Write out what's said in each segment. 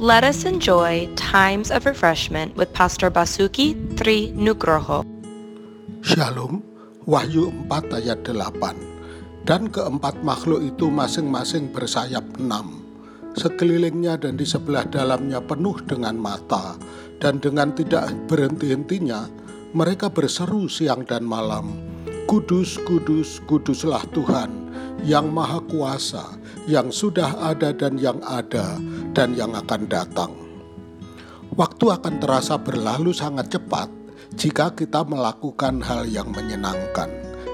Let us enjoy times of refreshment with Pastor Basuki Tri Nugroho. Shalom, Wahyu 4 ayat 8. Dan keempat makhluk itu masing-masing bersayap enam. Sekelilingnya dan di sebelah dalamnya penuh dengan mata, dan dengan tidak berhenti-hentinya, mereka berseru siang dan malam, Kudus, kudus, kuduslah Tuhan, yang maha kuasa, yang sudah ada dan yang ada, dan yang akan datang. Waktu akan terasa berlalu sangat cepat jika kita melakukan hal yang menyenangkan.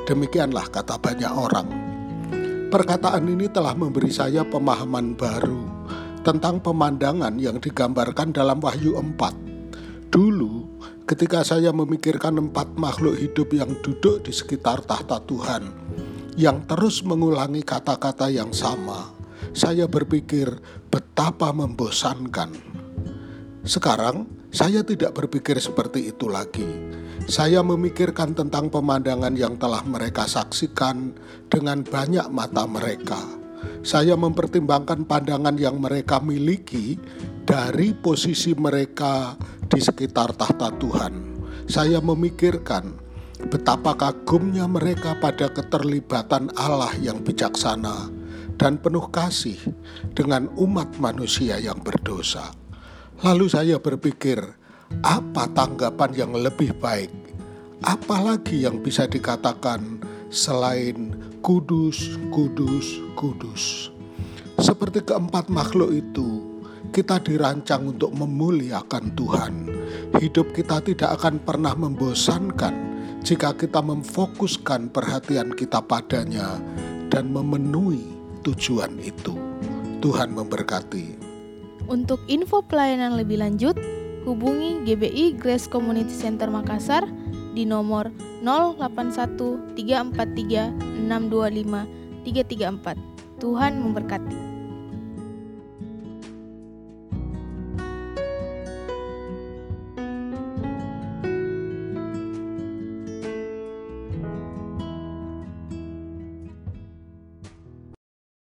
Demikianlah kata banyak orang. Perkataan ini telah memberi saya pemahaman baru tentang pemandangan yang digambarkan dalam Wahyu 4. Dulu, ketika saya memikirkan empat makhluk hidup yang duduk di sekitar tahta Tuhan, yang terus mengulangi kata-kata yang sama, saya berpikir betapa membosankan. Sekarang saya tidak berpikir seperti itu lagi. Saya memikirkan tentang pemandangan yang telah mereka saksikan dengan banyak mata mereka. Saya mempertimbangkan pandangan yang mereka miliki dari posisi mereka di sekitar tahta Tuhan. Saya memikirkan betapa kagumnya mereka pada keterlibatan Allah yang bijaksana dan penuh kasih dengan umat manusia yang berdosa. Lalu saya berpikir, apa tanggapan yang lebih baik? Apalagi yang bisa dikatakan selain kudus, kudus, kudus? Seperti keempat makhluk itu, kita dirancang untuk memuliakan Tuhan. Hidup kita tidak akan pernah membosankan jika kita memfokuskan perhatian kita padanya dan memenuhi tujuan itu. Tuhan memberkati. Untuk info pelayanan lebih lanjut, hubungi GBI Grace Community Center Makassar di nomor 081 343 625 334. Tuhan memberkati.